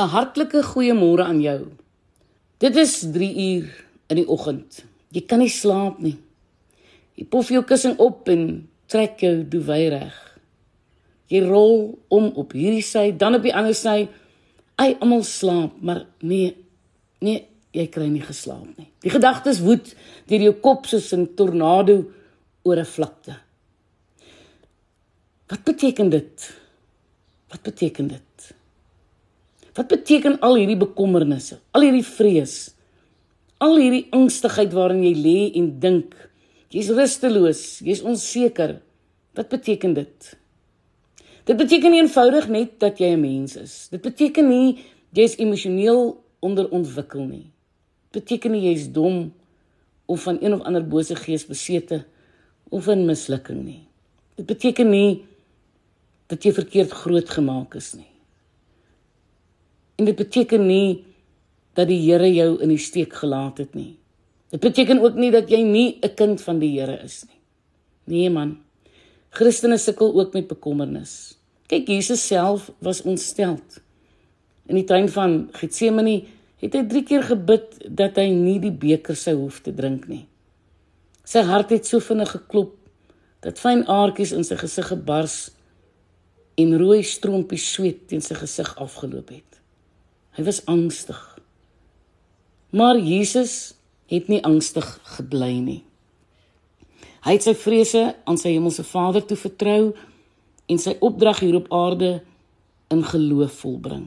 'n Hartlike goeiemôre aan jou. Dit is 3 uur in die oggend. Jy kan nie slaap nie. Jy pof jou kussing op en trek jou duvet reg. Jy rol om op hierdie sy, dan op die ander sy. Ai, almal slaap, maar nee. Nee, jy kry nie geslaap nie. Die gedagtes woed deur jou kop soos 'n tornado oor 'n vlakte. Wat beteken dit? Wat beteken dit? Wat beteken al hierdie bekommernisse? Al hierdie vrees? Al hierdie angstigheid waarin jy lê en dink? Jy's rusteloos, jy's onseker. Wat beteken dit? Dit beteken eenvoudig net dat jy 'n mens is. Dit beteken nie jy's emosioneel onderontwikkel nie. Dit beteken nie jy's dom of van een of ander bose gees besete of 'n mislukking nie. Dit beteken nie dat jy verkeerd grootgemaak is nie. En dit beteken nie dat die Here jou in die steek gelaat het nie. Dit beteken ook nie dat jy nie 'n kind van die Here is nie. Nee man. Christene sukkel ook met bekommernis. Kyk, Jesus self was ontsteld. In die tuin van Getsemane het hy 3 keer gebid dat hy nie die beker sou hoef te drink nie. Sy hart het so vinnig geklop dat fyn aartjies in sy gesig gebars en rooi stroompies sweet teen sy gesig afgeloop het. Hy was angstig. Maar Jesus het nie angstig gebly nie. Hy het sy vrese aan sy hemelse Vader toe vertrou en sy opdrag hier op aarde in geloof volbring.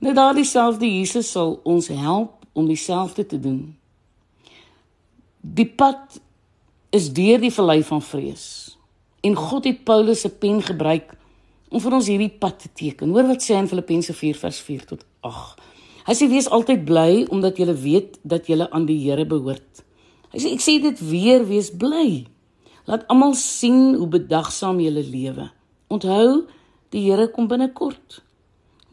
Nou daardie selfde Jesus sal ons help om dieselfde te doen. Die pad is deur die vallei van vrees. En God het Paulus se pen gebruik om vir ons hierdie pad te teken. Hoor wat sê in Filippense 4 vers 4 tot 8. Hy sê wees altyd bly omdat jy weet dat jy aan die Here behoort. Hy sê ek sê dit weer, wees bly. Laat almal sien hoe bedagsaam jy lewe. Onthou, die Here kom binnekort.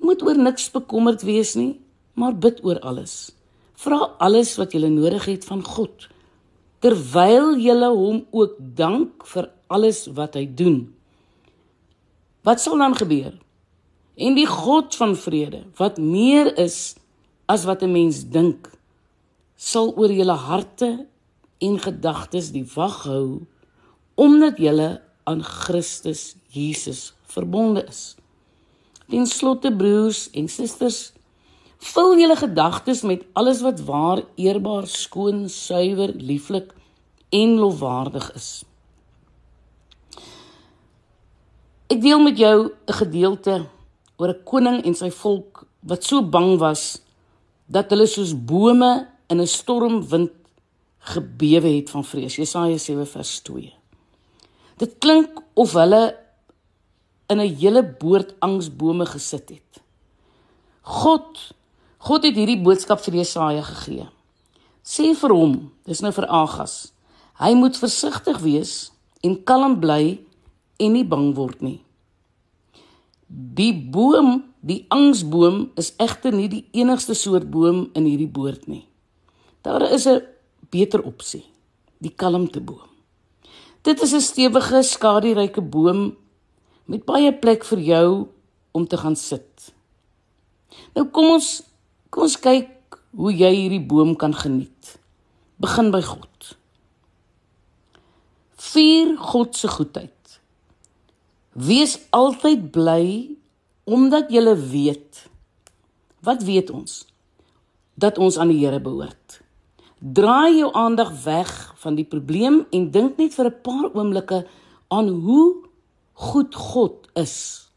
Moet oor niks bekommerd wees nie, maar bid oor alles. Vra alles wat jy nodig het van God terwyl jy hom ook dank vir alles wat hy doen. Wat sal dan gebeur? En die God van vrede, wat meer is as wat 'n mens dink, sal oor julle harte en gedagtes die wag hou omdat julle aan Christus Jesus verbonde is. Ten slotte broers en susters, vul julle gedagtes met alles wat waar, eerbaar, skoon, suiwer, lieflik en lofwaardig is. Ek deel met jou 'n gedeelte oor 'n koning en sy volk wat so bang was dat hulle soos bome in 'n stormwind gebewe het van vrees. Jesaja 7 vers 2. Dit klink of hulle in 'n hele boord angsbome gesit het. God God het hierdie boodskap vir Jesaja gegee. Sê vir hom, dis nou vir Agas. Hy moet versigtig wees en kalm bly en nie bang word nie. Die boom, die angsboom is egter nie die enigste soort boom in hierdie boord nie. Daar is 'n beter opsie, die kalmteboom. Dit is 'n stewige, skaduryke boom met baie plek vir jou om te gaan sit. Nou kom ons kom ons kyk hoe jy hierdie boom kan geniet. Begin by God. Vier God se goedheid. Wees altyd bly omdat jy weet. Wat weet ons? Dat ons aan die Here behoort. Draai jou aandag weg van die probleem en dink net vir 'n paar oomblikke aan hoe goed God is.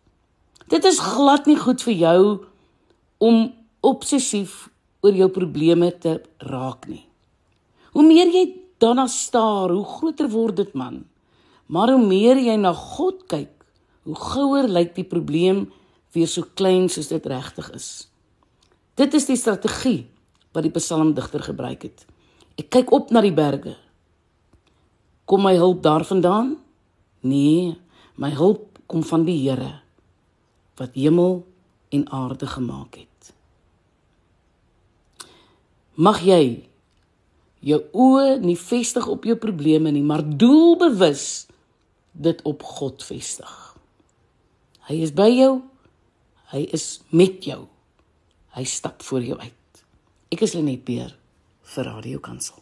Dit is glad nie goed vir jou om obsessief oor jou probleme te raak nie. Hoe meer jy daarna staar, hoe groter word dit man. Maar hoe meer jy na God kyk, hoe gouer lyk die probleem weer so klein soos dit regtig is. Dit is die strategie wat die psalmdigter gebruik het. Ek kyk op na die berge. Kom my hulp daarvandaan? Nee, my hulp kom van die Here wat hemel en aarde gemaak het. Mag jy jou oë nie vestig op jou probleme nie, maar doelbewus dit op God vestig. Hy is by jou. Hy is met jou. Hy stap voor jou uit. Ek is Lenet Beer vir Radio Kansel.